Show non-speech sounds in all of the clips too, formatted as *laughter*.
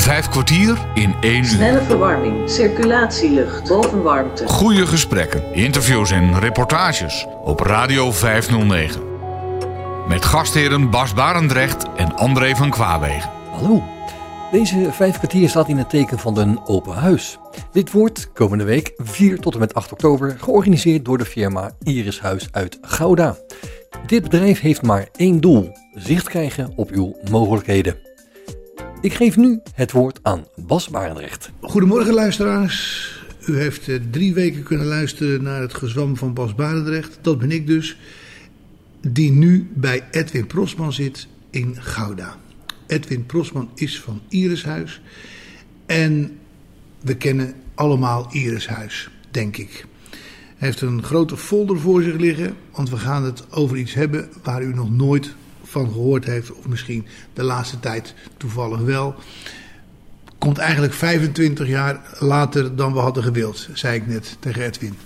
Vijf kwartier in één uur. Snelle verwarming, circulatielucht, bovenwarmte. Goede gesprekken, interviews en reportages op Radio 509. Met gastheren Bas Barendrecht en André van Kwaabegen. Hallo. Deze vijf kwartier staat in het teken van een open huis. Dit wordt komende week 4 tot en met 8 oktober georganiseerd door de firma Iris Huis uit Gouda. Dit bedrijf heeft maar één doel: zicht krijgen op uw mogelijkheden. Ik geef nu het woord aan Bas Barendrecht. Goedemorgen luisteraars. U heeft eh, drie weken kunnen luisteren naar het gezwam van Bas Barendrecht. Dat ben ik dus, die nu bij Edwin Prosman zit in Gouda. Edwin Prosman is van Irishuis en we kennen allemaal Irishuis, denk ik. Hij heeft een grote folder voor zich liggen, want we gaan het over iets hebben waar u nog nooit van gehoord heeft, of misschien de laatste tijd toevallig wel. Komt eigenlijk 25 jaar later dan we hadden gewild, zei ik net tegen Edwin.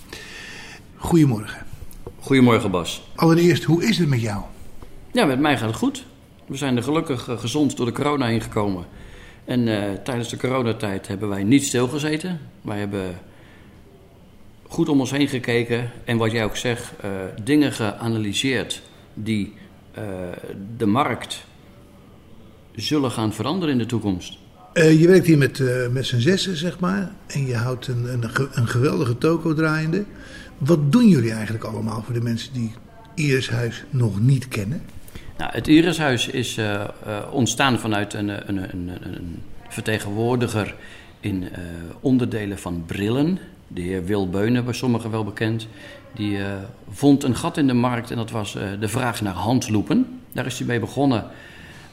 Goedemorgen. Goedemorgen Bas. Allereerst, hoe is het met jou? Ja, met mij gaat het goed. We zijn er gelukkig eh, gezond door de corona heen gekomen. En uh, tijdens de coronatijd hebben wij niet stilgezeten. Wij hebben goed om ons heen gekeken en wat jij ook zegt, uh, dingen geanalyseerd die uh, de markt zullen gaan veranderen in de toekomst. Uh, je werkt hier met, uh, met z'n zessen, zeg maar. En je houdt een, een, een, geweldige toko draaiende. Wat doen jullie eigenlijk allemaal voor de mensen die Irishuis nog niet kennen? Nou, het Irishuis is uh, ontstaan vanuit een, een, een, een vertegenwoordiger in onderdelen van brillen. De heer Wil Beunen, bij sommigen wel bekend. Die uh, vond een gat in de markt en dat was uh, de vraag naar handloepen. Daar is hij mee begonnen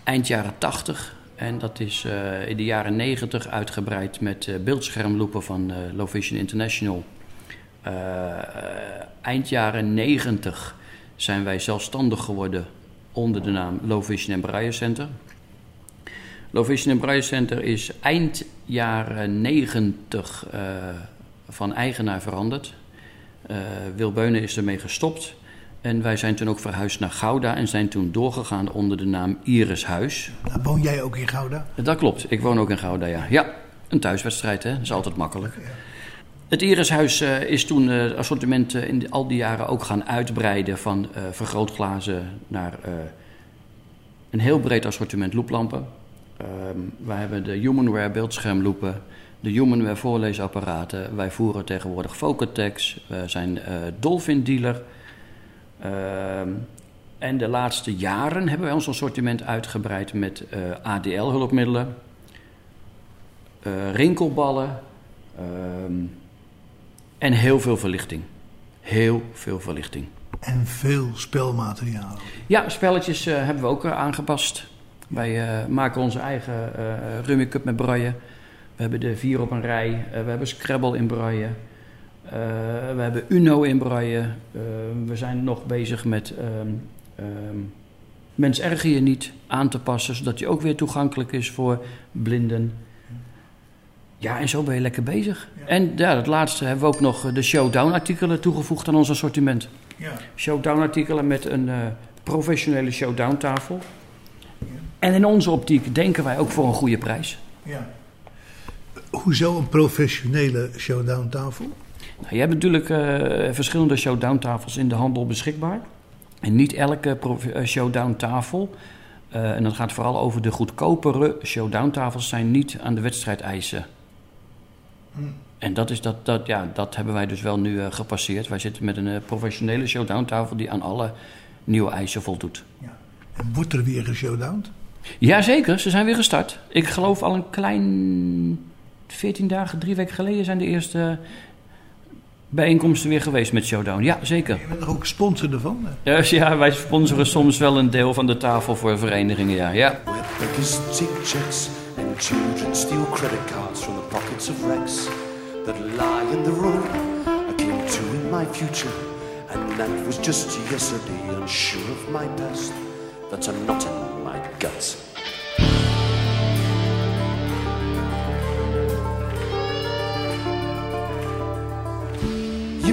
eind jaren 80. En dat is uh, in de jaren 90 uitgebreid met beeldschermloepen van Low Vision International. eind jaren 90 zijn wij zelfstandig geworden onder de naam Low Vision en Center. Low Vision en Center is eind jaren 90 van eigenaar veranderd. Uh, Wil Beunen is ermee gestopt. En wij zijn toen ook verhuisd naar Gouda en zijn toen doorgegaan onder de naam Iris Huis. Nou, woon jij ook in Gouda? Dat klopt, ik woon ook in Gouda, ja. Ja, een thuiswedstrijd, hè? dat is altijd makkelijk. Het Irishuis uh, is toen het uh, assortiment uh, in al die jaren ook gaan uitbreiden van vergrootglazen naar een heel breed assortiment looplampen. wij hebben de Humanware beeldschermloepen, de Humanware voorleesapparaten. Wij voeren tegenwoordig Focatex. We zijn uh, Dolphin dealer. Uh, en de laatste jaren hebben wij ons assortiment uitgebreid met uh, ADL hulpmiddelen, rinkelballen en heel veel verlichting. Heel veel verlichting. En veel spelmateriaal. Ja, spelletjes hebben we ook aangepast. Wij maken onze eigen Rummy Cup met braille. We hebben de vier op een rij. Uh, we hebben Scrabble in braille. Uh, we hebben Uno in braille. Uh, we zijn nog bezig met um, um, Mens erger je niet aan te passen, zodat die ook weer toegankelijk is voor blinden. Ja, en zo ben je lekker bezig. Ja. En ja, het laatste hebben we ook nog de showdown artikelen toegevoegd aan ons assortiment. Ja. Showdown artikelen met een professionele showdown tafel. Ja. En in onze optiek denken wij ook voor een goede prijs. Ja. Hoezo een professionele showdown tafel? Nou, je hebt natuurlijk uh, verschillende showdown tafels in de handel beschikbaar. En niet elke showdown tafel, uh, en dat gaat vooral over de goedkopere showdown tafels, zijn niet aan de wedstrijd eisen. Hm. En dat, is dat, dat, ja, dat hebben wij dus wel nu uh, gepasseerd. Wij zitten met een professionele showdown tafel die aan alle nieuwe eisen voldoet. Ja. En wordt er weer geshowdowned? Jazeker, ze zijn weer gestart. Ik geloof al een klein 14 dagen, drie weken geleden zijn de eerste bijeenkomsten weer geweest met Showdown. Ja, zeker. Je bent er ook sponsor ervan? Dus ja, wij sponsoren soms wel een deel van de tafel voor verenigingen, ja. ja. and children steal credit cards from the pockets of wrecks that lie in the road. I came to in my future, and that was just yesterday. Unsure of my past, that's a knot in my guts.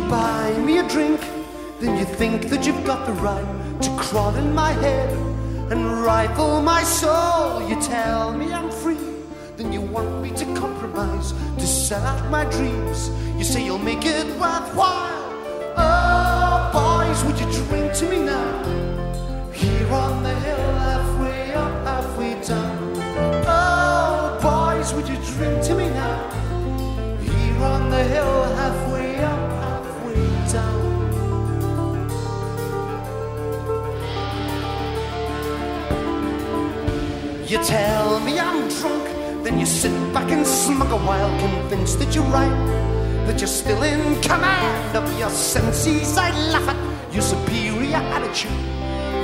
Buy me a drink, then you think that you've got the right to crawl in my head and rifle my soul. You tell me I'm free, then you want me to compromise, to sell out my dreams. You say you'll make it worthwhile. Oh, boys, would you drink to me now? Here on the hill, halfway up, halfway down. Oh, boys, would you drink to me now? Here on the hill, halfway You tell me I'm drunk, then you sit back and smug a while, convinced that you're right, that you're still in command of your senses. I laugh at your superior attitude,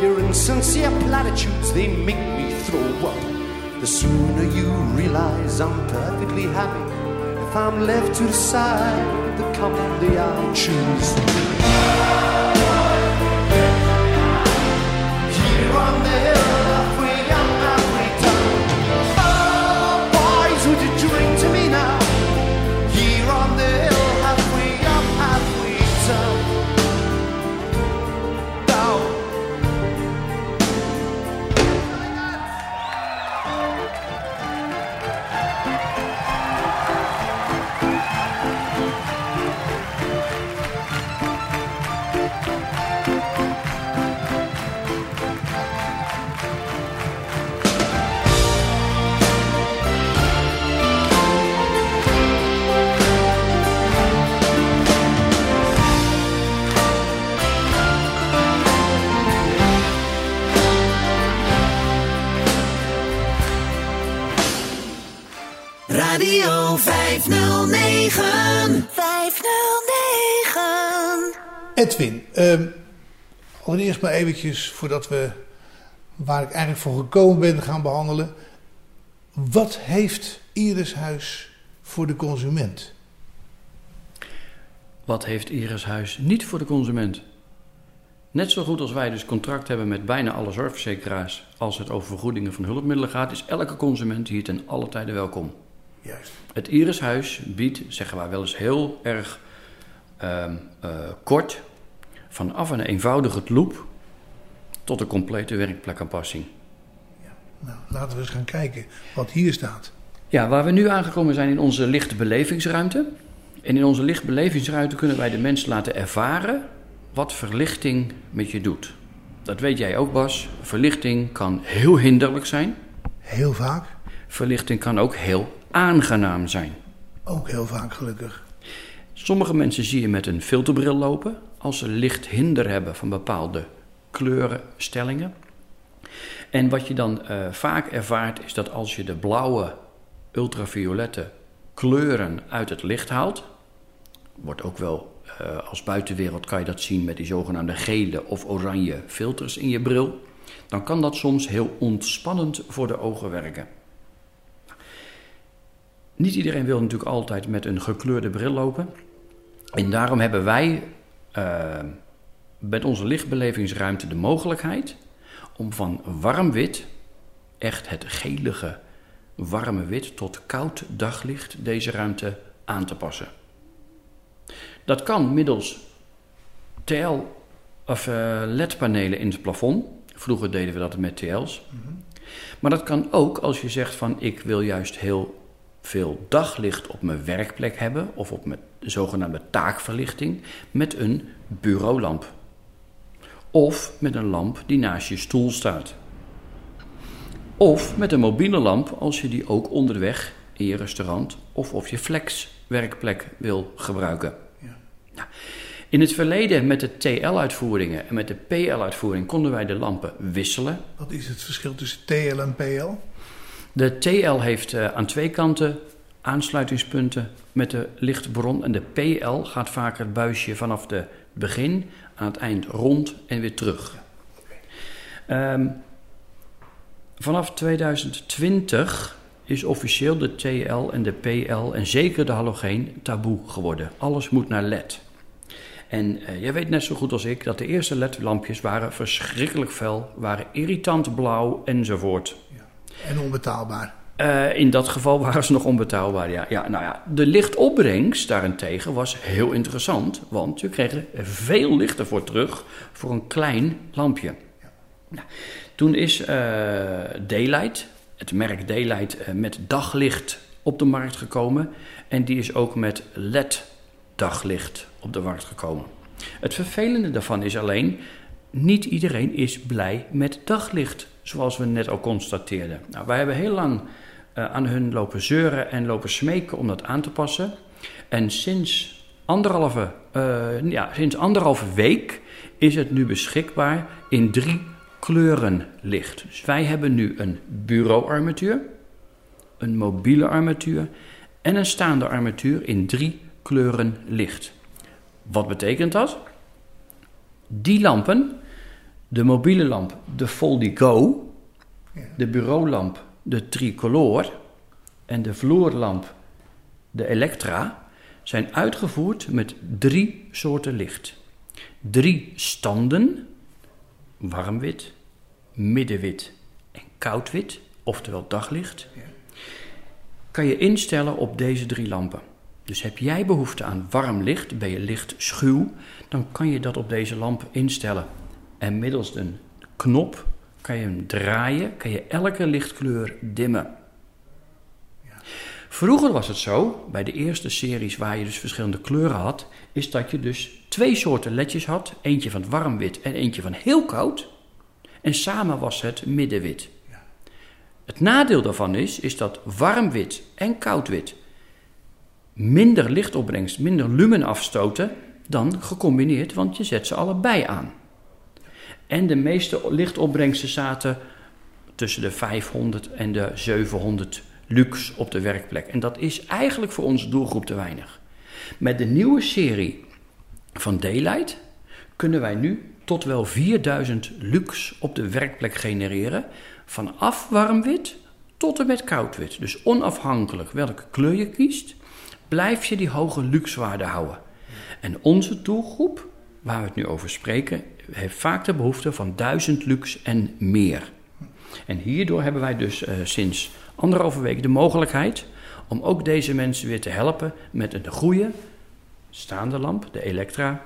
your insincere platitudes, they make me throw up. The sooner you realize I'm perfectly happy if I'm left to decide the company I'll choose. Here on the Radio 509. 509. Edwin, ehm, allereerst maar eventjes voordat we waar ik eigenlijk voor gekomen ben gaan behandelen. Wat heeft Irishuis voor de consument? Wat heeft Iris Huis niet voor de consument? Net zo goed als wij dus contract hebben met bijna alle zorgverzekeraars als het over vergoedingen van hulpmiddelen gaat, is elke consument hier ten alle tijde welkom. Juist. Het Irishuis biedt, zeggen wij wel eens heel erg ehm, eh, kort, vanaf een eenvoudige loop tot een complete werkplekaanpassing. Nou, laten we eens gaan kijken wat hier staat. Ja, waar we nu aangekomen zijn in onze lichte belevingsruimte. En in onze lichte belevingsruimte kunnen wij de mens laten ervaren wat verlichting met je doet. Dat weet jij ook, Bas. Verlichting kan heel hinderlijk zijn. Heel vaak, Verlichting kan ook heel aangenaam zijn. ook heel vaak gelukkig. Sommige mensen zie je met een filterbril lopen als ze licht hinder hebben van bepaalde kleurenstellingen. En wat je dan eh, vaak ervaart is dat als je de blauwe, ultraviolette kleuren uit het licht haalt, wordt ook wel eh, als buitenwereld kan je dat zien met die zogenaamde gele of oranje filters in je bril, dan kan dat soms heel ontspannend voor de ogen werken. Niet iedereen wil natuurlijk altijd met een gekleurde bril lopen. En daarom hebben wij eh, met onze lichtbelevingsruimte de mogelijkheid om van warm wit, echt het gelige warme wit, tot koud daglicht deze ruimte aan te passen. Dat kan middels TL of eh, LED-panelen in het plafond. Vroeger deden we dat met TL's. Maar dat kan ook als je zegt van ik wil juist heel veel daglicht op mijn werkplek hebben of op mijn zogenaamde taakverlichting met een bureaulamp. Of met een lamp die naast je stoel staat. Of met een mobiele lamp als je die ook onderweg in je restaurant of op je flex werkplek wil gebruiken. Nou, in het verleden met de TL-uitvoeringen en met de PL-uitvoering konden wij de lampen wisselen. Wat is het verschil tussen TL en PL? De TL heeft eh, aan twee kanten aansluitingspunten met de lichtbron en de PL gaat vaak het buisje vanaf het begin aan het eind rond en weer terug. Ehm, vanaf 2020 is officieel de TL en de PL en zeker de halogeen taboe geworden. Alles moet naar LED. En eh, jij weet net zo goed als ik dat de eerste LED-lampjes waren verschrikkelijk fel, waren irritant blauw enzovoort. En onbetaalbaar. Eh, in dat geval *laughs* waren ze nog onbetaalbaar, ja. ja. Nou ja, de lichtopbrengst daarentegen was heel interessant, want je kreeg er veel licht ervoor terug voor een klein lampje. Nou, toen is eh, Daylight, het merk Daylight, eh, met daglicht op de markt gekomen. En die is ook met LED-daglicht op de markt gekomen. Het vervelende daarvan is alleen, niet iedereen is blij met daglicht, zoals we net al constateerden. Nou, wij hebben heel lang uh, aan hun lopen zeuren en lopen smeken om dat aan te passen. En sinds anderhalve, uh, ja, sinds anderhalve week is het nu beschikbaar in drie kleuren licht. Dus wij hebben nu een bureauarmatuur, een mobiele armatuur en een staande armatuur in drie kleuren licht. Wat betekent dat? Die lampen, de mobiele lamp, de Foldigo, de bureaulamp, de Tricolor en de vloerlamp, de Electra, zijn uitgevoerd met drie soorten licht. Drie standen, warmwit, middenwit en koudwit, oftewel daglicht, kan je instellen op deze drie lampen. Dus heb jij behoefte aan warm licht, ben je licht schuw, dan kan je dat op deze lamp instellen. En middels een knop kan je hem draaien, kan je elke lichtkleur dimmen. Vroeger was het zo, bij de eerste series waar je dus verschillende kleuren had, is dat je dus twee soorten ledjes had. Eentje van warm wit en eentje van heel koud. En samen was het middenwit. Het nadeel daarvan is, is dat warm wit en koud wit minder lichtopbrengst, minder lumen afstoten dan gecombineerd, want je zet ze allebei aan. En de meeste lichtopbrengsten zaten tussen de 500 en de 700 lux op de werkplek. En dat is eigenlijk voor onze doelgroep te weinig. Met de nieuwe serie van Daylight kunnen wij nu tot wel 4000 lux op de werkplek genereren. Vanaf warmwit tot en met koudwit. Dus onafhankelijk welke kleur je kiest, blijf je die hoge luxewaarde houden. En onze doelgroep, waar we het nu over spreken, heeft vaak de behoefte van 1000 lux en meer. En hierdoor hebben wij dus uh, sinds anderhalve week de mogelijkheid om ook deze mensen weer te helpen met een goede staande lamp, de Electra,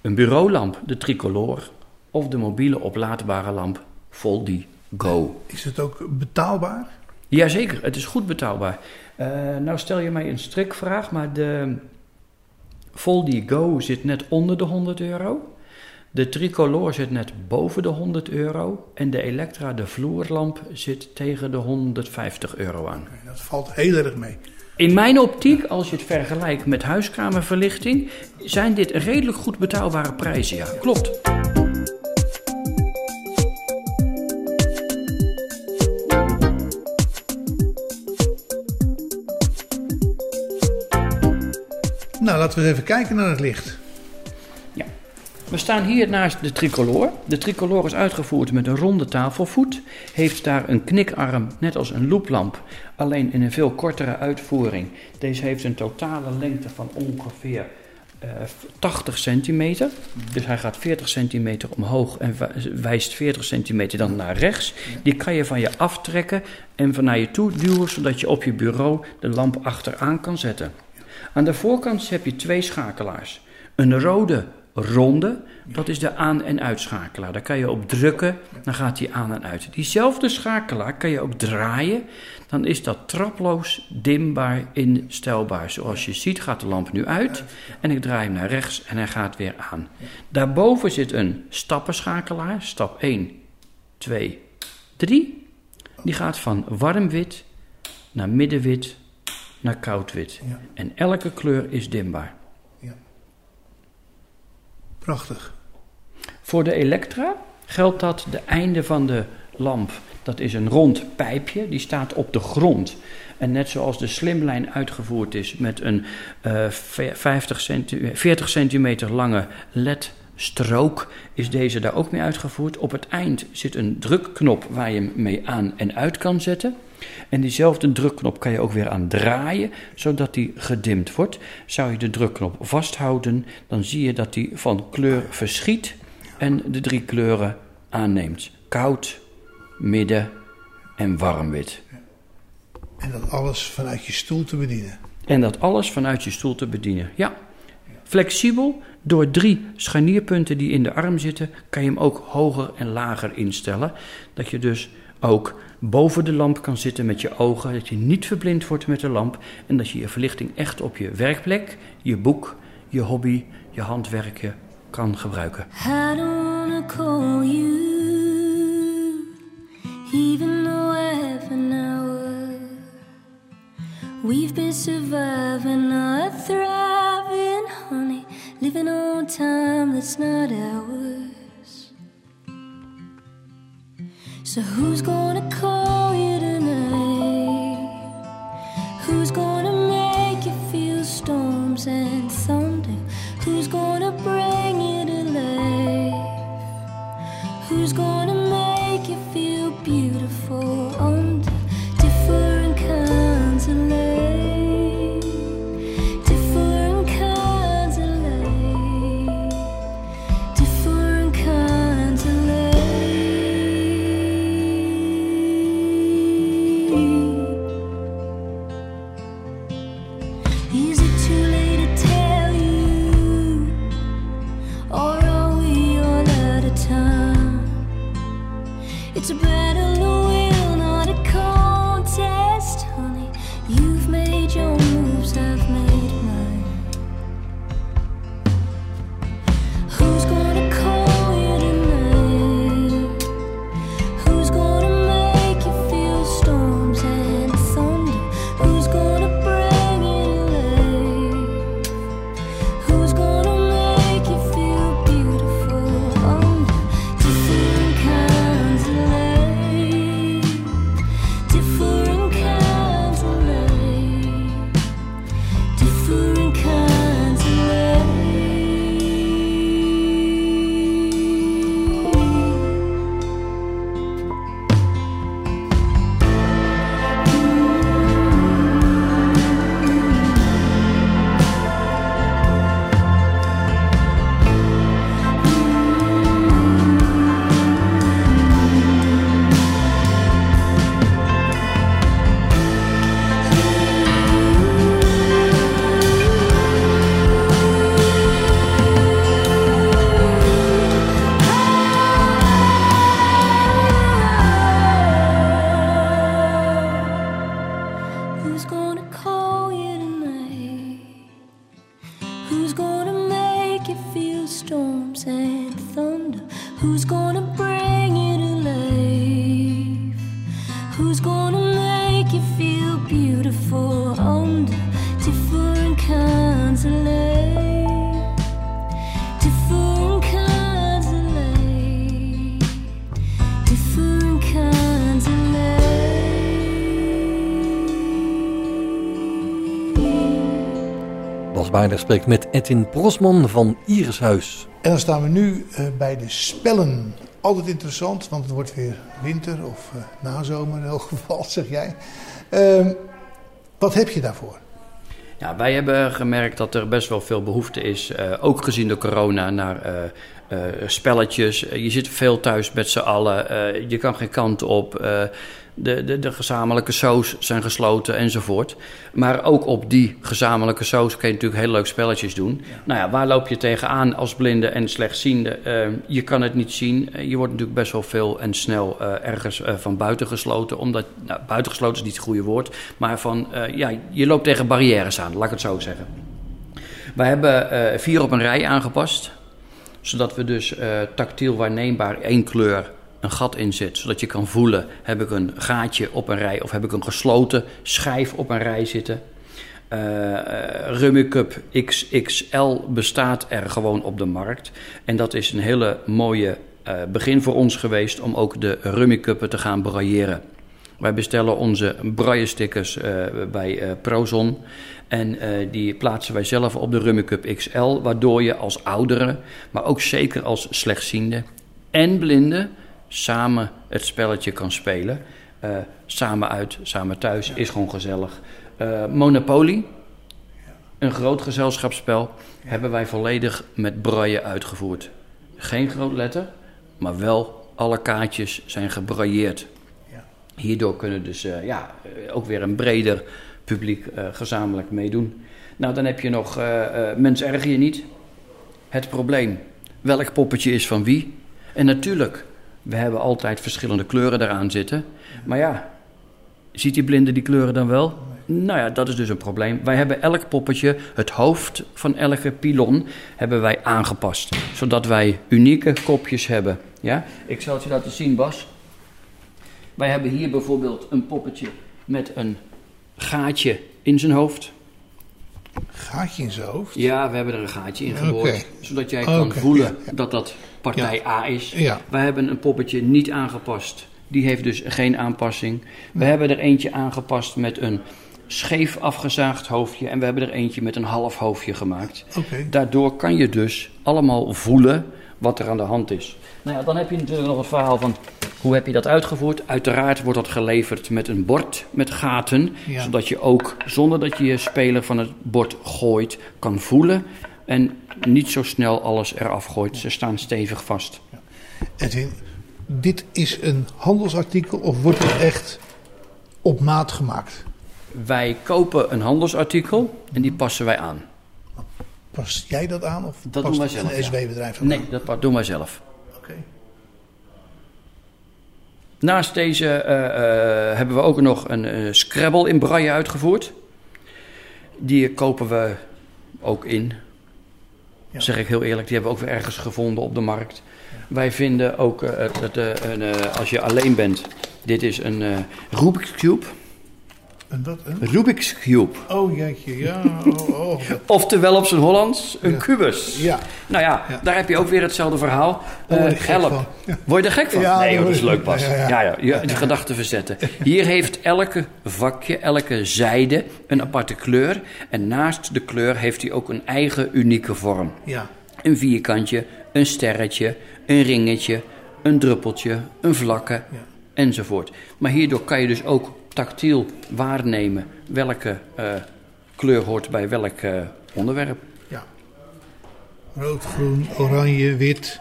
een bureaulamp, de Tricolor, of de mobiele oplaadbare lamp Foldy Go. Is het ook betaalbaar? Jazeker, het is goed betaalbaar. Uh, nou stel je mij een strikvraag, maar de Foldy Go zit net onder de 100 euro. De tricolor zit net boven de 100 euro. En de Electra, de vloerlamp, zit tegen de 150 euro aan. Dat valt heel erg mee. In mijn optiek, als je het vergelijkt met huiskamerverlichting, zijn dit redelijk goed betaalbare prijzen. Ja, klopt. Nou, laten we eens even kijken naar het licht. Ja. We staan hier naast de tricolor. De tricolor is uitgevoerd met een ronde tafelvoet. Heeft daar een knikarm, net als een looplamp, alleen in een veel kortere uitvoering. Deze heeft een totale lengte van ongeveer uh, 80 centimeter. Dus hij gaat 40 centimeter omhoog en wijst 40 centimeter dan naar rechts. Die kan je van je aftrekken en van naar je toe duwen, zodat je op je bureau de lamp achteraan kan zetten. Aan de voorkant heb je twee schakelaars. Een rode ronde, dat is de aan- en uitschakelaar. Daar kan je op drukken, dan gaat die aan en uit. Diezelfde schakelaar kan je ook draaien, dan is dat traploos dimbaar instelbaar. Zoals je ziet gaat de lamp nu uit en ik draai hem naar rechts en hij gaat weer aan. Daarboven zit een stappenschakelaar, stap 1, 2, 3. Die gaat van warm wit naar middenwit naar koudwit. Ja. En elke kleur is dimbaar. Ja. Prachtig. Voor de Elektra geldt dat de einde van de lamp, dat is een rond pijpje, die staat op de grond. En net zoals de slimlijn uitgevoerd is met een uh, 50 centi 40 centimeter lange LED strook is deze daar ook mee uitgevoerd. Op het eind zit een drukknop waar je hem mee aan en uit kan zetten. En diezelfde drukknop kan je ook weer aan draaien, zodat die gedimd wordt. Zou je de drukknop vasthouden, dan zie je dat die van kleur verschiet en de drie kleuren aanneemt. Koud, midden en warmwit. En dat alles vanuit je stoel te bedienen. En dat alles vanuit je stoel te bedienen, ja. Flexibel, door drie scharnierpunten die in de arm zitten, kan je hem ook hoger en lager instellen. Dat je dus ook boven de lamp kan zitten met je ogen, dat je niet verblind wordt met de lamp en dat je je verlichting echt op je werkplek, je boek, je hobby, je handwerken kan gebruiken. I don't call you, even. We've been surviving, not thriving, honey, living on time that's not ours. So who's gonna call you tonight? Who's gonna make you feel storms and It's a Baarder spreekt met Edwin Prosman van Irishuis. En dan staan we nu eh, bij de spellen. Altijd interessant, want het wordt weer winter of eh, nazomer in elk geval, *laughs* zeg jij. Ehm, wat heb je daarvoor? Ja, wij hebben gemerkt dat er best wel veel behoefte is, eh, ook gezien de corona, naar eh, eh, spelletjes. Je zit veel thuis met z'n allen, eh, je kan geen kant op. de, de, de gezamenlijke shows zijn gesloten enzovoort. Maar ook op die gezamenlijke shows kun je natuurlijk heel leuk spelletjes doen. Nou ja, waar loop je tegenaan als blinde en slechtziende? Eh, je kan het niet zien. Eh, je wordt natuurlijk best wel veel en snel eh, ergens eh, van buiten gesloten. Omdat, nou, buitengesloten is niet het goede woord. Maar van, ja, je loopt tegen barrières aan, laat ik het zo zeggen. Wij hebben vier op een rij aangepast. Zodat we dus tactiel waarneembaar één kleur een gat in zit. Zodat je kan voelen, heb ik een gaatje op een rij of heb ik een gesloten schijf op een rij zitten. Eh, Rummy Cup XXL bestaat er gewoon op de markt. En dat is een hele mooie eh, begin voor ons geweest om ook de Rummy Cuppen te gaan brailleren. Wij bestellen onze braille-stickers bij Prozon. En die plaatsen wij zelf op de Rummy Cup XL. Waardoor je als oudere, maar ook zeker als slechtziende en blinde... samen het spelletje kan spelen. Eh, samen uit, samen thuis, is gewoon gezellig. Eh, Monopoly, een groot gezelschapsspel, hebben wij volledig met braille uitgevoerd. Geen groot letter, maar wel alle kaartjes zijn gebrailleerd. Hierdoor kunnen dus eh, ja, ook weer een breder publiek gezamenlijk meedoen. Nou, dan heb je nog Mens erger je niet. Het probleem. Welk poppetje is van wie? En natuurlijk, We hebben altijd verschillende kleuren eraan zitten. Maar ja, ziet die blinde die kleuren dan wel? Nou ja, dat is dus een probleem. Wij hebben elk poppetje, het hoofd van elke pilon, hebben wij aangepast. Zodat wij unieke kopjes hebben. Ja? Ik zal het je laten zien, Bas. Wij hebben hier bijvoorbeeld een poppetje met een gaatje in zijn hoofd. Gaatje in zijn hoofd. Ja, we hebben er een gaatje in geboord. Zodat jij kan voelen dat dat partij A is. Ja. Wij hebben een poppetje niet aangepast. Die heeft dus geen aanpassing. We hebben er eentje aangepast met een scheef afgezaagd hoofdje. En we hebben er eentje met een half hoofdje gemaakt. Daardoor kan je dus allemaal voelen wat er aan de hand is. Nou ja, dan heb je natuurlijk nog het verhaal van hoe heb je dat uitgevoerd. Uiteraard wordt dat geleverd met een bord met gaten. Ja. Zodat je ook zonder dat je je speler van het bord gooit kan voelen. En niet zo snel alles eraf gooit. Ze staan stevig vast. Edwin, dit is een handelsartikel of wordt het echt op maat gemaakt? Wij kopen een handelsartikel en die passen wij aan. Pas jij dat aan of Dat past doen wij zelf, een. SW-bedrijf Nee, aan? dat doen wij zelf. Oké. Naast deze eh, eh, hebben we ook nog een eh, Scrabble in braille uitgevoerd. Die kopen we ook in. Zeg ik heel eerlijk, die hebben we ook weer ergens gevonden op de markt. Wij vinden ook, eh, het, eh, een, eh, als je alleen bent, dit is een eh, Rubik's Cube. En wat? Een? Rubik's Cube. Oh jeetje, ja. Oh, oh. *laughs* Oftewel op zijn Hollands, een kubus. Ja. Nou ja, Ja. daar heb je ook weer hetzelfde verhaal. Gek help. Word je er gek van? Nee, hoor, dat is leuk pas. ja, ja, je, die gedachten verzetten. Hier heeft elke vakje, elke zijde een aparte kleur. En naast de kleur heeft hij ook een eigen unieke vorm. Ja. Een vierkantje, een sterretje, een ringetje, een druppeltje, een vlakke enzovoort. Maar hierdoor kan je dus ook tactiel waarnemen welke eh, kleur hoort bij welk eh, onderwerp. ja. Rood, groen, oranje, wit.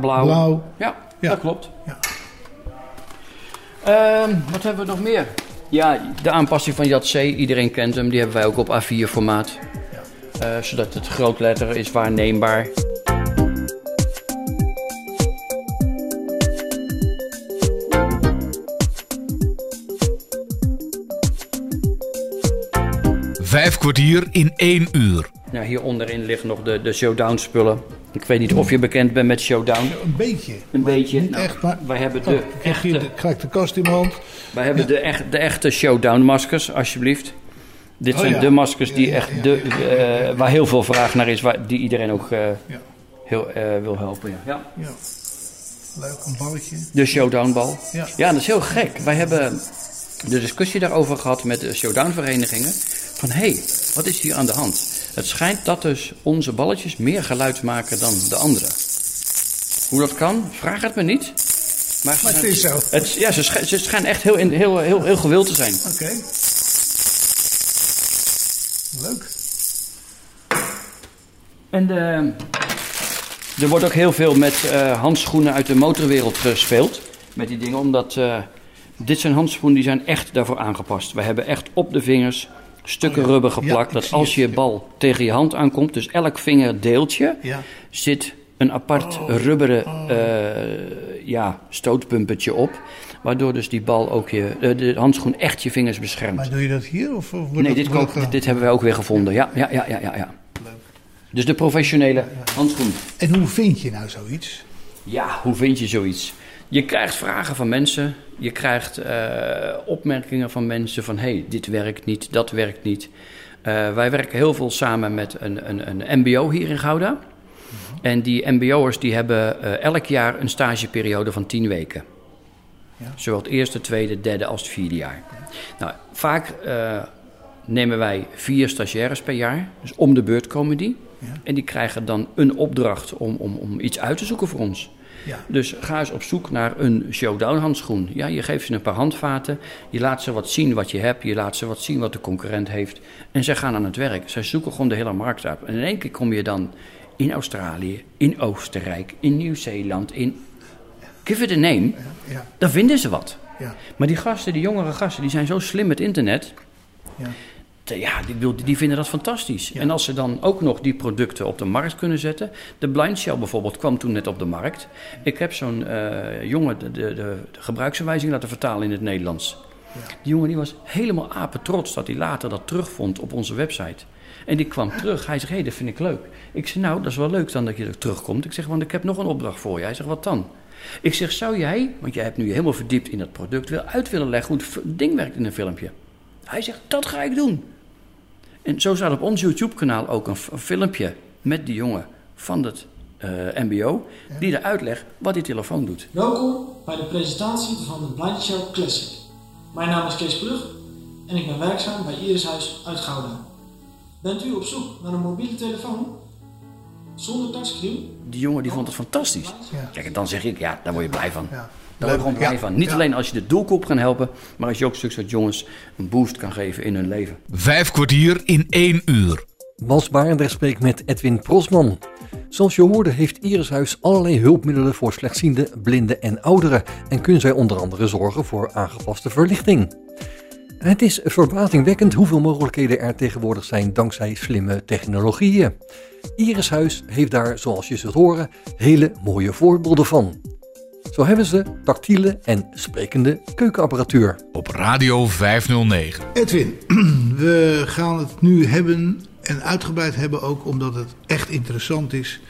Blauw. Blauw. Ja, Ja. dat klopt. Ja. Ehm, wat hebben we nog meer? Ja, de aanpassing van JAT C, iedereen kent hem. Die hebben wij ook op A4 formaat. Eh, zodat het grootletter is waarneembaar. Vijf kwartier in één uur. Nou, hier onderin liggen nog de, de showdown spullen. Ik weet niet of je bekend bent met showdown. Een beetje. Een beetje. Niet Nou, echt, maar... Wij hebben Oh, de ik krijg hier echte, de, krijg de kast in mijn hand. wij hebben de, echt, de echte showdown maskers, alsjeblieft. Dit Oh, zijn ja. de maskers die Ja, ja, echt ja, de, ja, eh, waar heel veel vraag naar is, waar, die iedereen ook eh, Ja. heel eh, wil helpen. Ja. Ja. Ja. Leuk, een balletje. De showdownbal. Ja. ja, dat is heel gek. Wij hebben de discussie daarover gehad met de showdownverenigingen. Van hé, hey, wat is hier aan de hand? Het schijnt dat dus onze balletjes meer geluid maken dan de andere. Hoe dat kan, vraag het me niet. Maar, Maar het is zo. Het, ja, ze, sch- ze schijnen echt heel, in- heel, heel, heel gewild te zijn. Oké. Leuk. En de, er wordt ook heel veel met eh, handschoenen uit de motorwereld gespeeld. Met die dingen, omdat eh, dit zijn handschoenen die zijn echt daarvoor aangepast. We hebben echt op de vingers stukken Oh ja. rubber geplakt. dat als je bal tegen je hand aankomt, dus elk vingerdeeltje, Ja. zit een apart Oh. rubberen eh, ja, stootpumpertje op. Waardoor dus die bal ook je, eh, de handschoen echt je vingers beschermt. Maar doe je dat hier? Of of Nee, dit, dit hebben we ook weer gevonden. Ja, ja, ja, ja, ja. ja. Dus de professionele handschoen. En hoe vind je nou zoiets? Ja, hoe vind je zoiets? Je krijgt vragen van mensen. Je krijgt eh, opmerkingen van mensen van... hé, hey, dit werkt niet, dat werkt niet. Eh, wij werken heel veel samen met een, een, een mbo hier in Gouda. En die mbo'ers die hebben eh, elk jaar een stageperiode van 10 weken. Ja. Zowel het eerste, tweede, derde als het vierde jaar. Nou, vaak nemen wij vier stagiaires per jaar. Dus om de beurt komen die. Ja. En die krijgen dan een opdracht om, om, om iets uit te zoeken voor ons. Ja. Dus ga eens op zoek naar een showdown handschoen. Ja, je geeft ze een paar handvaten. Je laat ze wat zien wat je hebt. Je laat ze wat zien wat de concurrent heeft. En zij gaan aan het werk. Zij zoeken gewoon de hele markt op. En in één keer kom je dan in Australië, in Oostenrijk, in Nieuw-Zeeland, in... Give it a name. Ja. Dan vinden ze wat. Ja. Maar die gasten, die jongere gasten, die zijn zo slim met internet. Ja. Ja, die, die vinden dat fantastisch. En als ze dan ook nog die producten op de markt kunnen zetten. De Blind Shell bijvoorbeeld kwam toen net op de markt. Ik heb zo'n eh, jongen de, de, de, gebruiksaanwijzing laten vertalen in het Nederlands. Die jongen die was helemaal apetrots dat hij later dat terugvond op onze website. En die kwam terug. Hij zegt, hé, dat vind ik leuk. Ik zeg, nou, dat is wel leuk dan dat je er terugkomt. Ik zeg, want ik heb nog een opdracht voor je. Hij zegt, wat dan? Ik zeg, zou jij, want jij hebt nu helemaal verdiept in dat product... wil uit willen leggen hoe het ding werkt in een filmpje? Hij zegt, dat ga ik doen. En zo staat op ons YouTube-kanaal ook een, filmpje met die jongen van het eh, MBO... die er uitlegt wat die telefoon doet. Welkom bij de presentatie van de Blind Shell Classic. Mijn naam is Kees Plug en ik ben werkzaam bij Irishuis uit Gouda. Bent u op zoek naar een mobiele telefoon zonder touchscreen? Die jongen die vond het fantastisch. Ja. Kijk, en dan zeg ik, ja, daar word je blij van. Ja. Daar word gewoon blij Ja. van. Niet Ja. alleen als je de doelgroep kan helpen, maar als je ook zulke soort jongens een boost kan geven in hun leven. Vijf kwartier in één uur. Bas Barendrecht spreekt met Edwin Prosman. Zoals je hoorde heeft Irishuis allerlei hulpmiddelen voor slechtzienden, blinden en ouderen en kunnen zij onder andere zorgen voor aangepaste verlichting. Het is verbazingwekkend hoeveel mogelijkheden er tegenwoordig zijn dankzij slimme technologieën. Irishuis heeft daar, zoals je zult horen, hele mooie voorbeelden van. Zo hebben ze tactiele en sprekende keukenapparatuur. Op Radio 509. Edwin, *clears throat* we gaan het nu hebben en uitgebreid hebben ook omdat het echt interessant is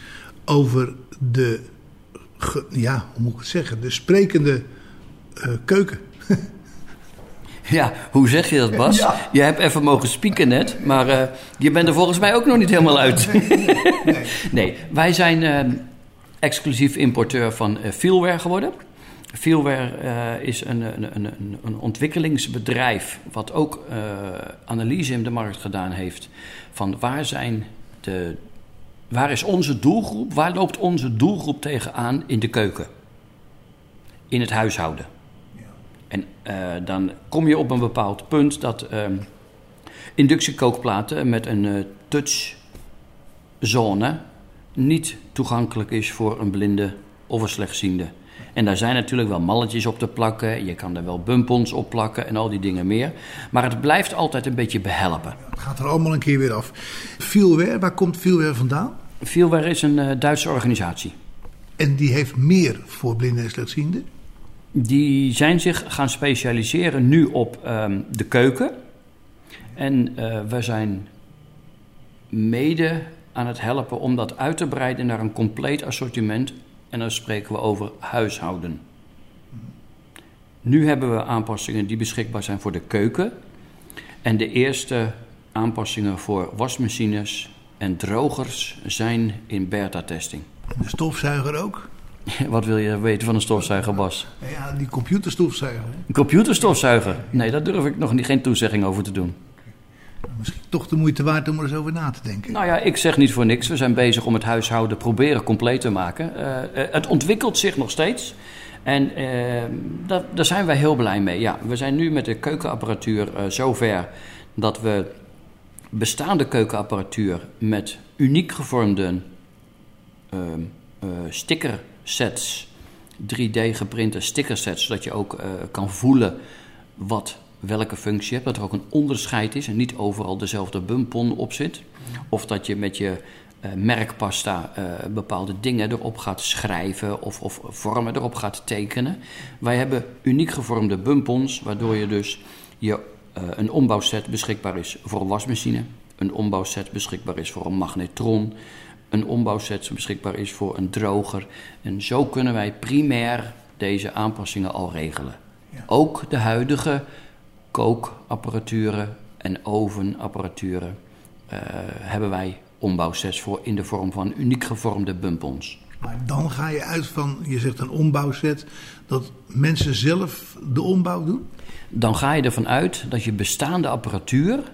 over de, ge- ja, hoe moet ik het zeggen, de sprekende eh, keuken. *laughs* Ja, hoe zeg je dat, Bas? Je hebt even mogen spieken net, maar eh, je bent er volgens mij ook nog niet helemaal uit. nee, *laughs* wij zijn eh, exclusief importeur van eh Feelware geworden. Feelware eh, is een, een, een, een- ontwikkelingsbedrijf wat ook eh, analyse in de markt gedaan heeft van waar zijn de waar is onze doelgroep, waar loopt onze doelgroep tegenaan in de keuken, in het huishouden. En dan kom je op een bepaald punt dat ehm, inductiekookplaten met een touchzone niet toegankelijk is voor een blinde of een slechtziende. En daar zijn natuurlijk wel malletjes op te plakken, je kan er wel bumpons op plakken en al die dingen meer. Maar het blijft altijd een beetje behelpen. Het gaat er allemaal een keer weer af. Feelware, waar komt Feelware vandaan? Feelware is een eh, Duitse organisatie. En die heeft meer voor blinden en slechtzienden. Die zijn zich gaan specialiseren nu op ehm, de keuken. En eh, we zijn mede aan het helpen om dat uit te breiden naar een compleet assortiment. En dan spreken we over huishouden. Nu hebben we aanpassingen die beschikbaar zijn voor de keuken. En de eerste aanpassingen voor wasmachines en drogers zijn in beta-testing. De stofzuiger ook. *laughs* Wat wil je weten van een stofzuiger, Bas? Ja, die computerstofzuiger. Een computerstofzuiger? Nee, daar durf ik nog niet, geen toezegging over te doen. Misschien toch de moeite waard om er eens over na te denken. Nou ja, ik zeg niet voor niks. We zijn bezig om het huishouden proberen compleet te maken. Eh, eh, het ontwikkelt zich nog steeds. En eh, daar zijn wij heel blij mee. Ja, we zijn nu met de keukenapparatuur eh, zover dat we bestaande keukenapparatuur met uniek gevormde ehm, eh, stickersets, 3D geprinte stickersets, zodat je ook kan voelen wat, welke functie je hebt. Dat er ook een onderscheid is en niet overal dezelfde bumpon op zit. Of dat je met je eh, merkpasta eh, bepaalde dingen erop gaat schrijven of, of vormen erop gaat tekenen. Wij hebben uniek gevormde bumpons, waardoor je dus je, eh, een ombouwset beschikbaar is voor een wasmachine. Een ombouwset beschikbaar is voor een magnetron. Een ombouwset beschikbaar is voor een droger. En zo kunnen wij primair deze aanpassingen al regelen. Ook de huidige kookapparaturen en ovenapparaturen eh, hebben wij ombouwsets voor in de vorm van uniek gevormde bumpons. Maar dan ga je uit van, je zegt een ombouwset, dat mensen zelf de ombouw doen. Dan ga je ervan uit dat je bestaande apparatuur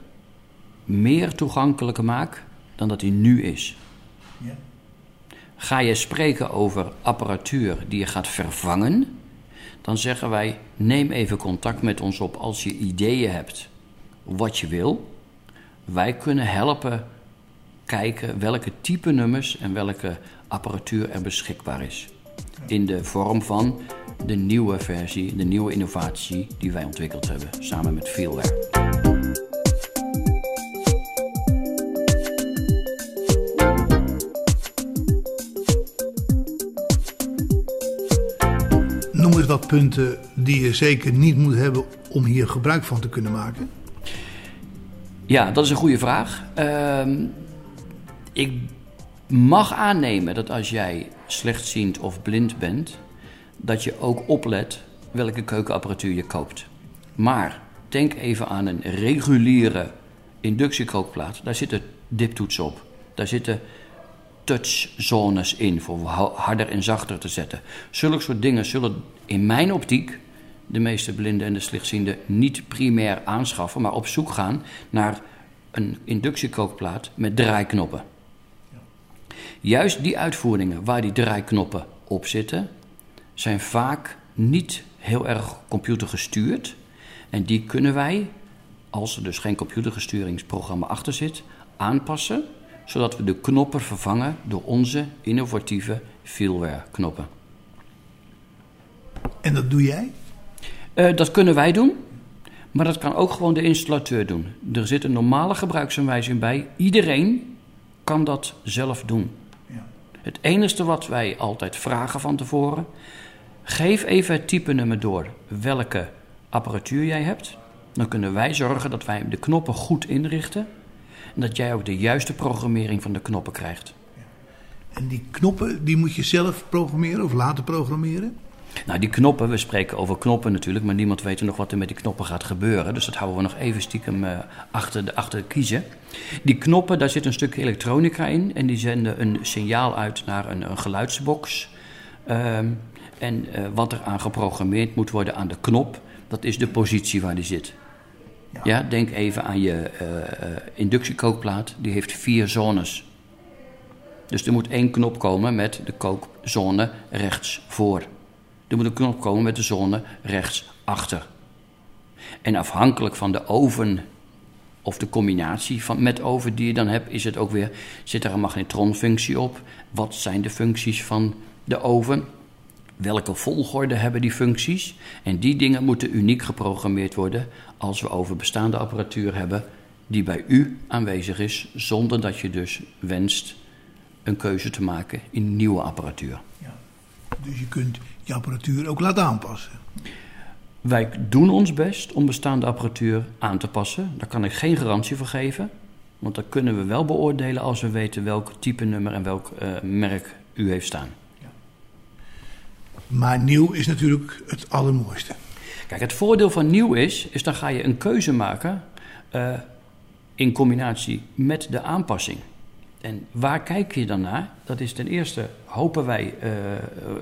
meer toegankelijker maakt dan dat die nu is. Ga je spreken over apparatuur die je gaat vervangen, dan zeggen wij: neem even contact met ons op als je ideeën hebt wat je wil. Wij kunnen helpen kijken welke type nummers en welke apparatuur er beschikbaar is. In de vorm van de nieuwe versie, de nieuwe innovatie die wij ontwikkeld hebben samen met Feelware. Wat punten die je zeker niet moet hebben om hier gebruik van te kunnen maken? Ja, dat is een goede vraag. Ehm, ik mag aannemen dat als jij slechtziend of blind bent, dat je ook oplet welke keukenapparatuur je koopt. Maar denk even aan een reguliere inductiekookplaat. Daar zitten diptoetsen op. Daar zitten touchzones in voor harder en zachter te zetten. Zulke soort dingen zullen in mijn optiek de meeste blinden en de slechtzienden niet primair aanschaffen, maar op zoek gaan naar een inductiekookplaat met draaiknoppen. Juist die uitvoeringen waar die draaiknoppen op zitten, zijn vaak niet heel erg computergestuurd. En die kunnen wij, als er dus geen computergesturingsprogramma achter zit, aanpassen, zodat we de knoppen vervangen door onze innovatieve feelware knoppen. En dat doe jij? Uh, dat kunnen wij doen, maar dat kan ook gewoon de installateur doen. Er zit een normale gebruiksaanwijzing bij. Iedereen kan dat zelf doen. Ja. Het enige wat wij altijd vragen van tevoren, geef even het type nummer door welke apparatuur jij hebt. Dan kunnen wij zorgen dat wij de knoppen goed inrichten en dat jij ook de juiste programmering van de knoppen krijgt. En die knoppen, die moet je zelf programmeren of laten programmeren? Nou, die knoppen, we spreken over knoppen natuurlijk, maar niemand weet nog wat er met die knoppen gaat gebeuren. Dus dat houden we nog even stiekem uh, achter, de, achter de kiezen. Die knoppen, daar zit een stukje elektronica in en die zenden een signaal uit naar een, een geluidsbox. Ehm, en uh, wat er aan geprogrammeerd moet worden aan de knop, dat is de positie waar die zit. Ja, denk even aan je uh, inductiekookplaat, die heeft vier zones. Dus er moet één knop komen met de kookzone rechts voor. Er moet een knop komen met de zone rechts achter. En afhankelijk van de oven of de combinatie van, met oven die je dan hebt, is het ook weer, zit er een magnetronfunctie op? Wat zijn de functies van de oven? Welke volgorde hebben die functies? En die dingen moeten uniek geprogrammeerd worden als we over bestaande apparatuur hebben die bij u aanwezig is, zonder dat je dus wenst een keuze te maken in nieuwe apparatuur. Ja. Dus je kunt je apparatuur ook laten aanpassen. Wij doen ons best om bestaande apparatuur aan te passen. Daar kan ik geen garantie voor geven. Want dat kunnen we wel beoordelen als we weten welk type nummer en welk uh, merk u heeft staan. Maar nieuw is natuurlijk het allermooiste. Kijk, het voordeel van nieuw is, is dan ga je een keuze maken uh, in combinatie met de aanpassing. En waar kijk je dan naar? Dat is ten eerste, hopen wij uh,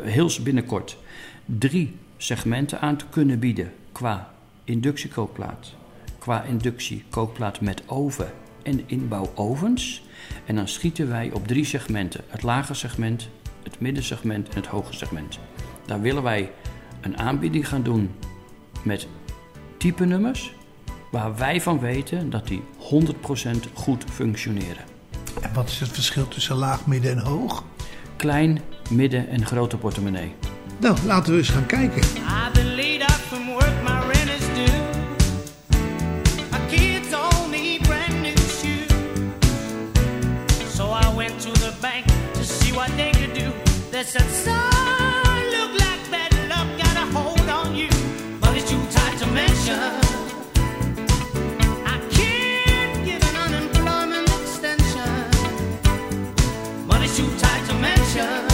heel binnenkort drie segmenten aan te kunnen bieden qua inductiekookplaat, qua inductiekookplaat met oven en inbouwovens. En dan schieten wij op drie segmenten: het lage segment, het middensegment en het hoge segment. Daar willen wij een aanbieding gaan doen met type nummers waar wij van weten dat die 100% goed functioneren. En wat is het verschil tussen laag, midden en hoog? Klein, midden en grote portemonnee. Nou, laten we eens gaan kijken. So I went to the bank to see what they could do. Too tight to mention.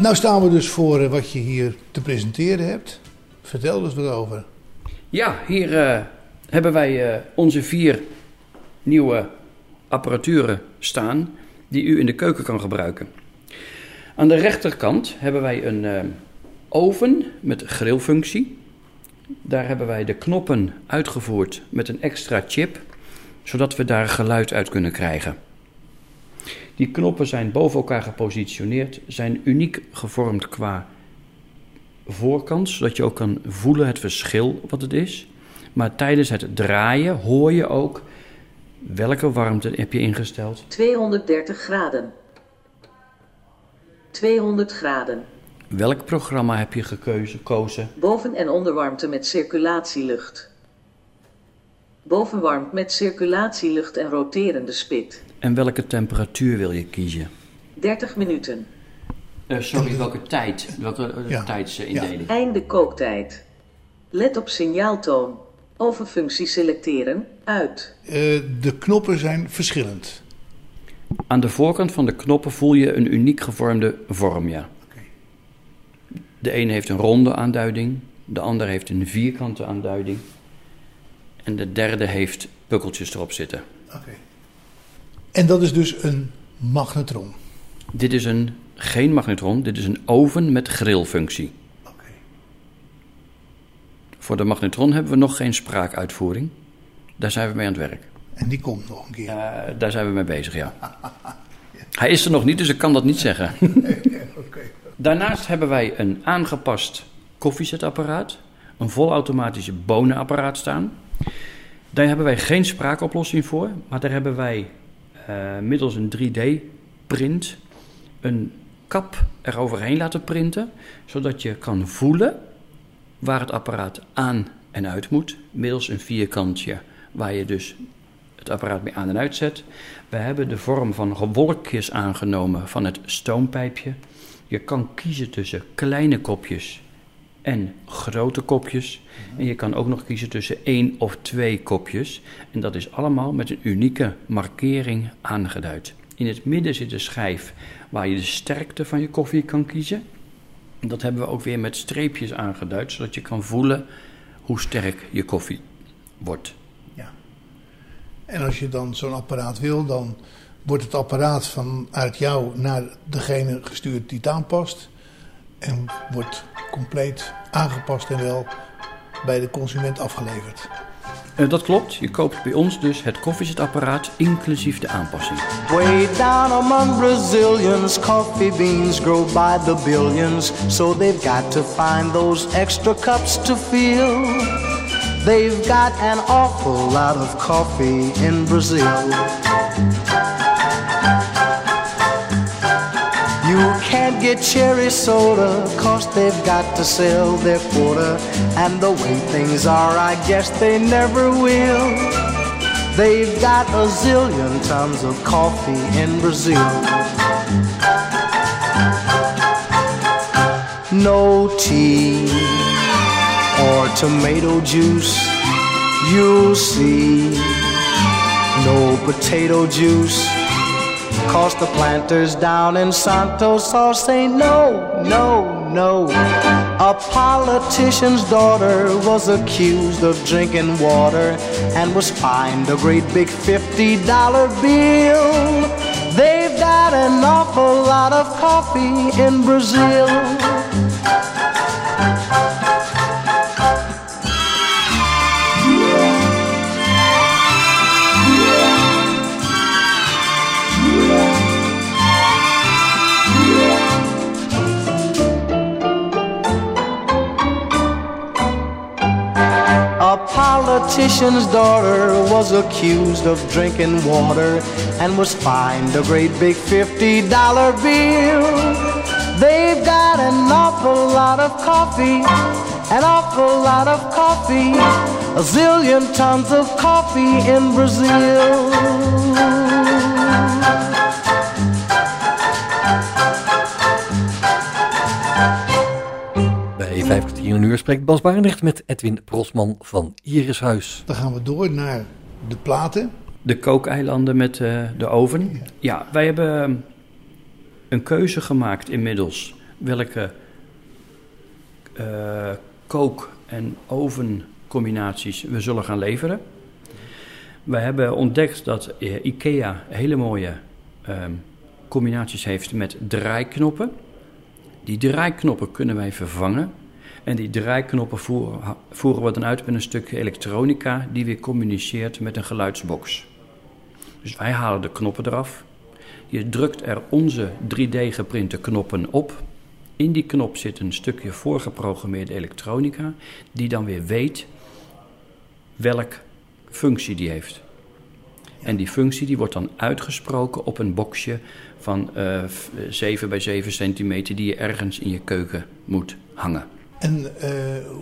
Nou staan we dus voor eh, wat je hier te presenteren hebt. Vertel dus wat over. Ja, hier eh, hebben wij eh, onze vier nieuwe apparaturen staan die u in de keuken kan gebruiken. Aan de rechterkant hebben wij een oven met grillfunctie. Daar hebben wij de knoppen uitgevoerd met een extra chip, zodat we daar geluid uit kunnen krijgen. Die knoppen zijn boven elkaar gepositioneerd, zijn uniek gevormd qua voorkant, zodat je ook kan voelen het verschil wat het is. Maar tijdens het draaien hoor je ook welke warmte heb je ingesteld. 230 graden. 200 graden. Welk programma heb je gekozen? Boven- en onderwarmte met circulatielucht. Bovenwarmt met circulatielucht en roterende spit. En welke temperatuur wil je kiezen? 30 minuten. Eh, sorry, welke tijd? Welke eh, Ja. tijdsindeling? Einde kooktijd. Let op signaaltoon. Ovenfunctie selecteren. Uit. Eh, de knoppen zijn verschillend. Aan de voorkant van de knoppen voel je een uniek gevormde vorm, ja. Oké. De ene heeft een ronde aanduiding, de ander heeft een vierkante aanduiding. En de derde heeft pukkeltjes erop zitten. Oké. En dat is dus een magnetron. Dit is een, geen magnetron, dit is een oven met grillfunctie. Oké. Voor de magnetron hebben we nog geen spraakuitvoering. Daar zijn we mee aan het werk. En die komt nog een keer. Eh, daar zijn we mee bezig, ja. Hij is er nog niet, dus ik kan dat niet zeggen. *laughs* Daarnaast hebben wij een aangepast koffiezetapparaat, een volautomatische bonenapparaat staan. Daar hebben wij geen spraakoplossing voor, maar daar hebben wij middels een 3D-print een kap eroverheen laten printen, zodat je kan voelen waar het apparaat aan en uit moet, middels een vierkantje waar je dus het apparaat mee aan en uit zet. We hebben de vorm van wolkjes aangenomen van het stoompijpje. Je kan kiezen tussen kleine kopjes en grote kopjes. En je kan ook nog kiezen tussen één of twee kopjes. En dat is allemaal met een unieke markering aangeduid. In het midden zit een schijf waar je de sterkte van je koffie kan kiezen. Dat hebben we ook weer met streepjes aangeduid, zodat je kan voelen hoe sterk je koffie wordt. Ja. En als je dan zo'n apparaat wil, dan wordt het apparaat vanuit jou naar degene gestuurd die het aanpast. En wordt compleet aangepast en wel bij de consument afgeleverd. Eh, dat klopt, je koopt bij ons dus het koffiezetapparaat inclusief de aanpassing. Way down among Brazilians, coffee beans grow by the billions. So they've got to find those extra cups to fill. They've got an awful lot of coffee in Brazil. You can't get cherry soda, cause they've got to sell their quota. And the way things are, I guess they never will. They've got a zillion tons of coffee in Brazil. No tea or tomato juice, you'll see. No potato juice, cause the planters down in Santos all say no, no, no. A politician's daughter was accused of drinking water and was fined a great big $50 bill. They've got an awful lot of coffee in Brazil. Politician's daughter was accused of drinking water and was fined a great big $50 bill. They've got an awful lot of coffee, an awful lot of coffee, a zillion tons of coffee in Brazil. Een uur spreekt Bas Barendrecht met Edwin Prosman van Irishuis. Dan gaan we door naar de platen. De kookeilanden met eh, de oven. Ja, wij hebben een keuze gemaakt inmiddels welke eh, kook- en ovencombinaties we zullen gaan leveren. We hebben ontdekt dat eh, IKEA hele mooie ehm, combinaties heeft met draaiknoppen. Die draaiknoppen kunnen wij vervangen. En die draaiknoppen voeren, voeren we dan uit met een stukje elektronica die weer communiceert met een geluidsbox. Dus wij halen de knoppen eraf. Je drukt er onze 3D-geprinte knoppen op. In die knop zit een stukje voorgeprogrammeerde elektronica, die dan weer weet welk functie die heeft. En die functie die wordt dan uitgesproken op een boxje van eh 7 bij 7 centimeter die je ergens in je keuken moet hangen. En eh,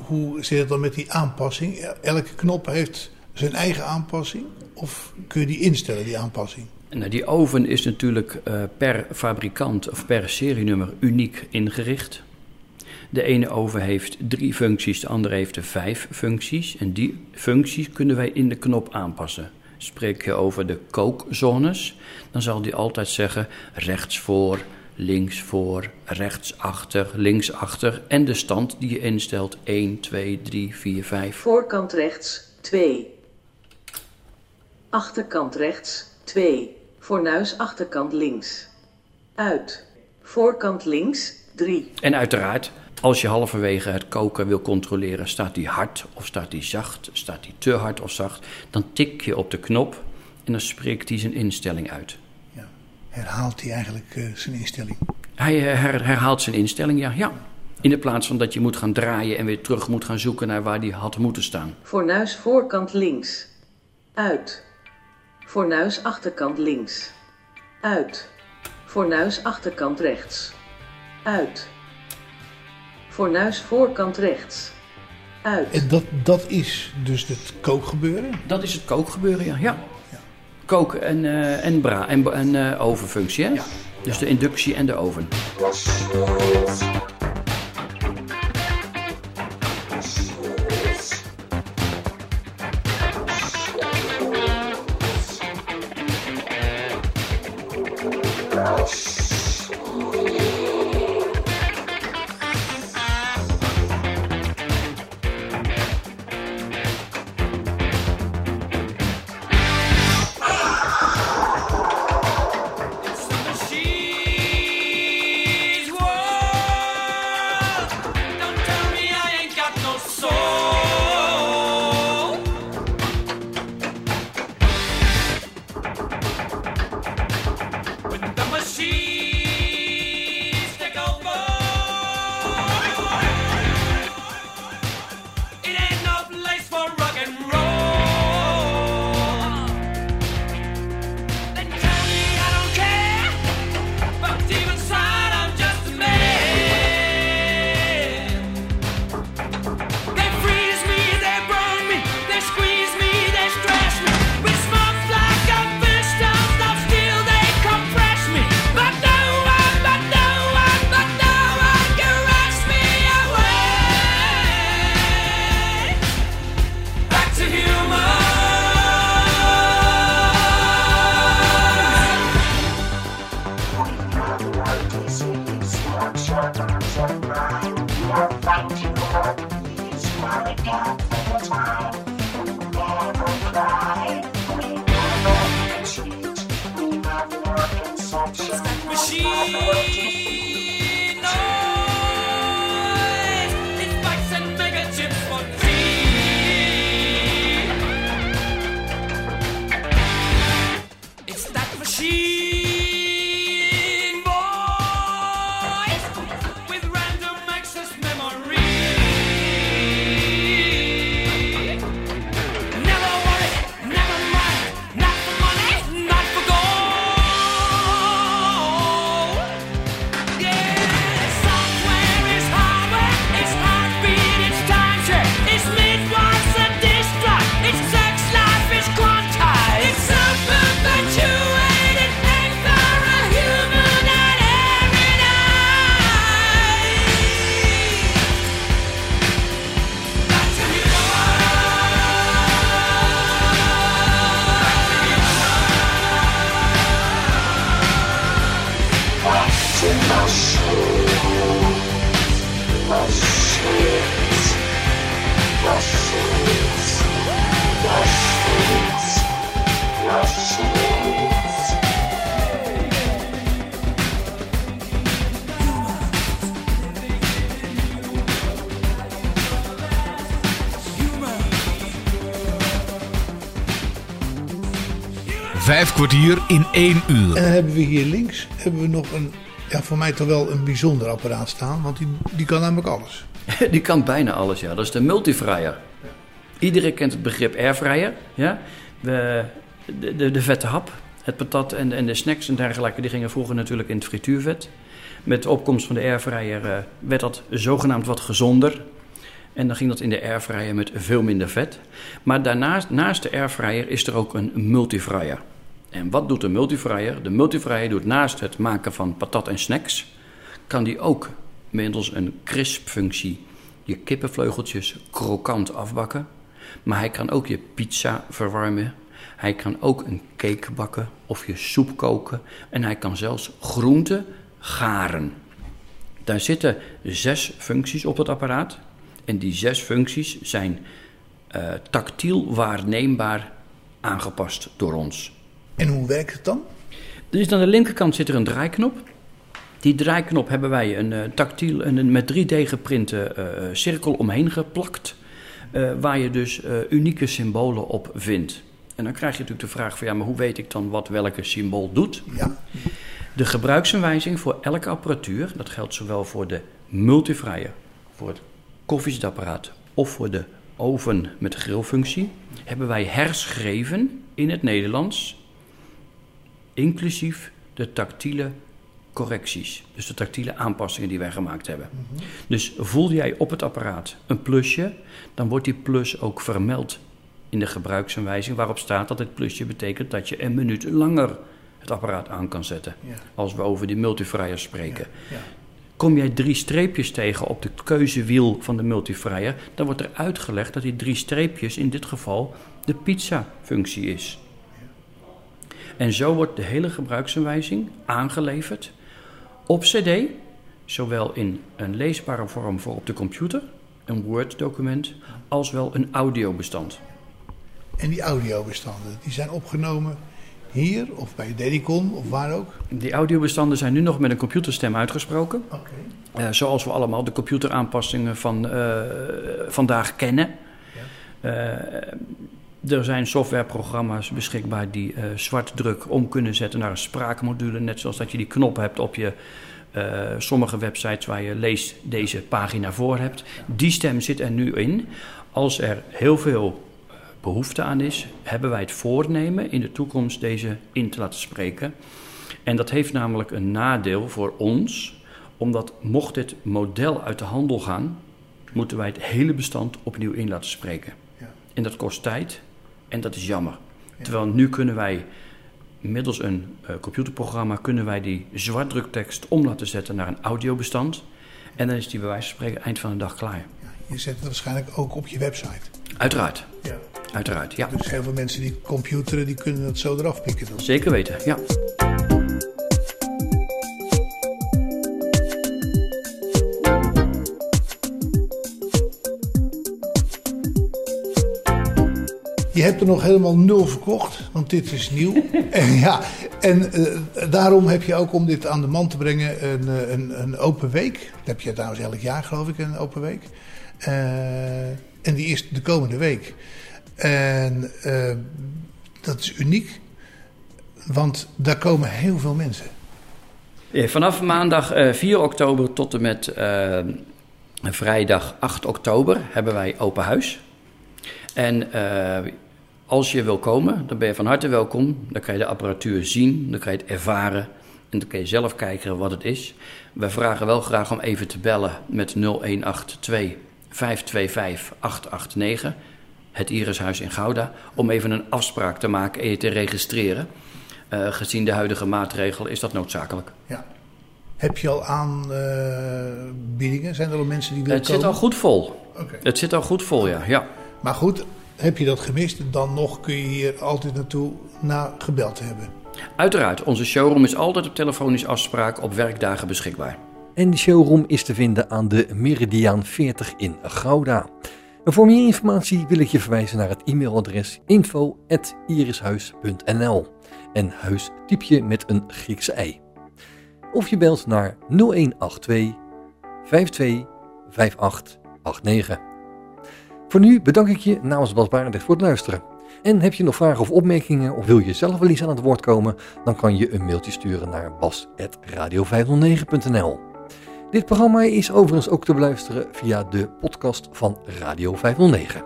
hoe zit het dan met die aanpassing? Elke knop heeft zijn eigen aanpassing? Of kun je die instellen, die aanpassing? Nou, die oven is natuurlijk eh, per fabrikant of per serienummer uniek ingericht. De ene oven heeft drie functies, de andere heeft er vijf functies. En die functies kunnen wij in de knop aanpassen. Spreek je over de kookzones, dan zal die altijd zeggen rechts voor, links voor, rechts achter, links achter. En de stand die je instelt 1, 2, 3, 4, 5. Voorkant rechts 2. Achterkant rechts 2. Fornuis achterkant links. Uit. Voorkant links 3. En uiteraard, als je halverwege het koken wil controleren, staat die hard of staat die zacht, staat die te hard of zacht, dan tik je op de knop en dan spreekt hij zijn instelling uit. Herhaalt hij eigenlijk eh, zijn instelling? Hij eh, her- herhaalt zijn instelling, ja, ja. In de plaats van dat je moet gaan draaien en weer terug moet gaan zoeken naar waar die had moeten staan. Fornuis voorkant links. Uit. Fornuis achterkant links. Uit. Fornuis achterkant rechts. Uit. Fornuis voorkant rechts. Uit. En dat, dat is dus het kookgebeuren? Dat is het kookgebeuren, ja. ja. Koken en, eh, en, bra en, en eh, ovenfunctie, hè? Dus de inductie en de oven. Kwartier in één uur. En dan hebben we hier links hebben we nog een, ja, voor mij toch wel een bijzonder apparaat staan. Want die, die kan namelijk alles. *laughs* Die kan bijna alles, ja. Dat is de multifryer. Iedereen kent het begrip airfryer. Ja? De, de, de, de vette hap, het patat en, en de snacks en dergelijke... die gingen vroeger natuurlijk in het frituurvet. Met de opkomst van de airfryer eh, werd dat zogenaamd wat gezonder. En dan ging dat in de airfryer met veel minder vet. Maar daarnaast, naast de airfryer is er ook een multifryer. En wat doet de multifryer? De multifryer doet naast het maken van patat en snacks... kan die ook middels een crisp-functie je kippenvleugeltjes krokant afbakken. Maar hij kan ook je pizza verwarmen. Hij kan ook een cake bakken of je soep koken. En hij kan zelfs groenten garen. Daar zitten zes functies op het apparaat. En die zes functies zijn eh, tactiel waarneembaar aangepast door ons. En hoe werkt het dan? Dus aan de linkerkant zit er een draaiknop. Die draaiknop hebben wij een eh, tactiel en een met 3D geprinte eh, cirkel omheen geplakt. eh, waar je dus eh, unieke symbolen op vindt. En dan krijg je natuurlijk de vraag van ja, maar hoe weet ik dan wat welke symbool doet? Ja. De gebruiksaanwijzing voor elke apparatuur, dat geldt zowel voor de multifryer, voor het koffiezetapparaat of voor de oven met grillfunctie, hebben wij herschreven in het Nederlands, inclusief de tactiele correcties. Dus de tactiele aanpassingen die wij gemaakt hebben. Dus voel jij op het apparaat een plusje, dan wordt die plus ook vermeld in de gebruiksaanwijzing waarop staat dat het plusje betekent dat je een minuut langer het apparaat aan kan zetten. Ja. Als we over die multifryer spreken. Ja. Kom jij drie streepjes tegen op de keuzewiel van de multifryer, dan wordt er uitgelegd dat die drie streepjes in dit geval de pizza-functie is. En zo wordt de hele gebruiksaanwijzing aangeleverd op CD, zowel in een leesbare vorm voor op de computer, een Word-document, als wel een audiobestand. En die audiobestanden, die zijn opgenomen hier of bij Dedicon of waar ook? Die audiobestanden zijn nu nog met een computerstem uitgesproken. Oké. Eh, zoals we allemaal de computeraanpassingen van eh, vandaag kennen. Eh, er zijn softwareprogramma's beschikbaar die eh zwartdruk om kunnen zetten naar een spraakmodule. Net zoals dat je die knop hebt op je eh, sommige websites waar je lees deze pagina voor hebt. Die stem zit er nu in. Als er heel veel eh, behoefte aan is, hebben wij het voornemen in de toekomst deze in te laten spreken. En dat heeft namelijk een nadeel voor ons, omdat mocht dit model uit de handel gaan, moeten wij het hele bestand opnieuw in laten spreken. Ja. En dat kost tijd en dat is jammer. Terwijl nu kunnen wij middels een eh, computerprogramma kunnen wij die zwartdruktekst om laten zetten naar een audiobestand. En dan is die bij wijze van spreken eind van de dag klaar. Ja, je zet het waarschijnlijk ook op je website. Uiteraard, Ja. uiteraard, ja. Dus heel veel mensen die computeren, die kunnen dat zo eraf pikken dan. Zeker weten, ja. Je hebt er nog helemaal nul verkocht, want dit is nieuw. *laughs* en ja, en eh, daarom heb je ook om dit aan de man te brengen een, eh, een, een open week. Dat heb je trouwens elk jaar geloof ik, een open week. Eh, en die is de komende week. En dat is uniek, want daar komen heel veel mensen. Vanaf maandag eh, 4 oktober tot en met vrijdag 8 oktober hebben wij open huis. En als je wil komen, dan ben je van harte welkom. Dan kan je de apparatuur zien, dan kan je het ervaren en dan kan je zelf kijken wat het is. We vragen wel graag om even te bellen met 0182 525 889, het Irishuis in Gouda, om even een afspraak te maken en je te registreren. Eh, gezien de huidige maatregel is dat noodzakelijk. Ja. Heb je al aanbiedingen? Zijn er al mensen die willen Het zit komen? al goed vol. Oké. Het zit al goed vol, ja. ja. Maar goed, heb je dat gemist, dan nog kun je hier altijd naartoe na gebeld hebben. Uiteraard, onze showroom is altijd op telefonische afspraak op werkdagen beschikbaar. En de showroom is te vinden aan de Meridiaan 40 in Gouda. En voor meer informatie wil ik je verwijzen naar het e-mailadres info.irishuis.nl en huis typ je met een Griekse ei. Of je belt naar 0182 52 5889. Voor nu bedank ik je namens Bas Barendrecht voor het luisteren. En heb je nog vragen of opmerkingen of wil je zelf wel eens aan het woord komen, dan kan je een mailtje sturen naar bas.radio509.nl. Dit programma is overigens ook te beluisteren via de podcast van Radio 509.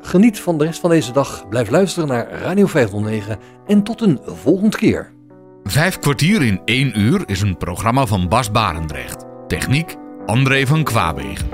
Geniet van de rest van deze dag, blijf luisteren naar Radio 509 en tot een volgende keer. Vijf kwartier in één uur is een programma van Bas Barendrecht. Techniek André van Kwaabegen.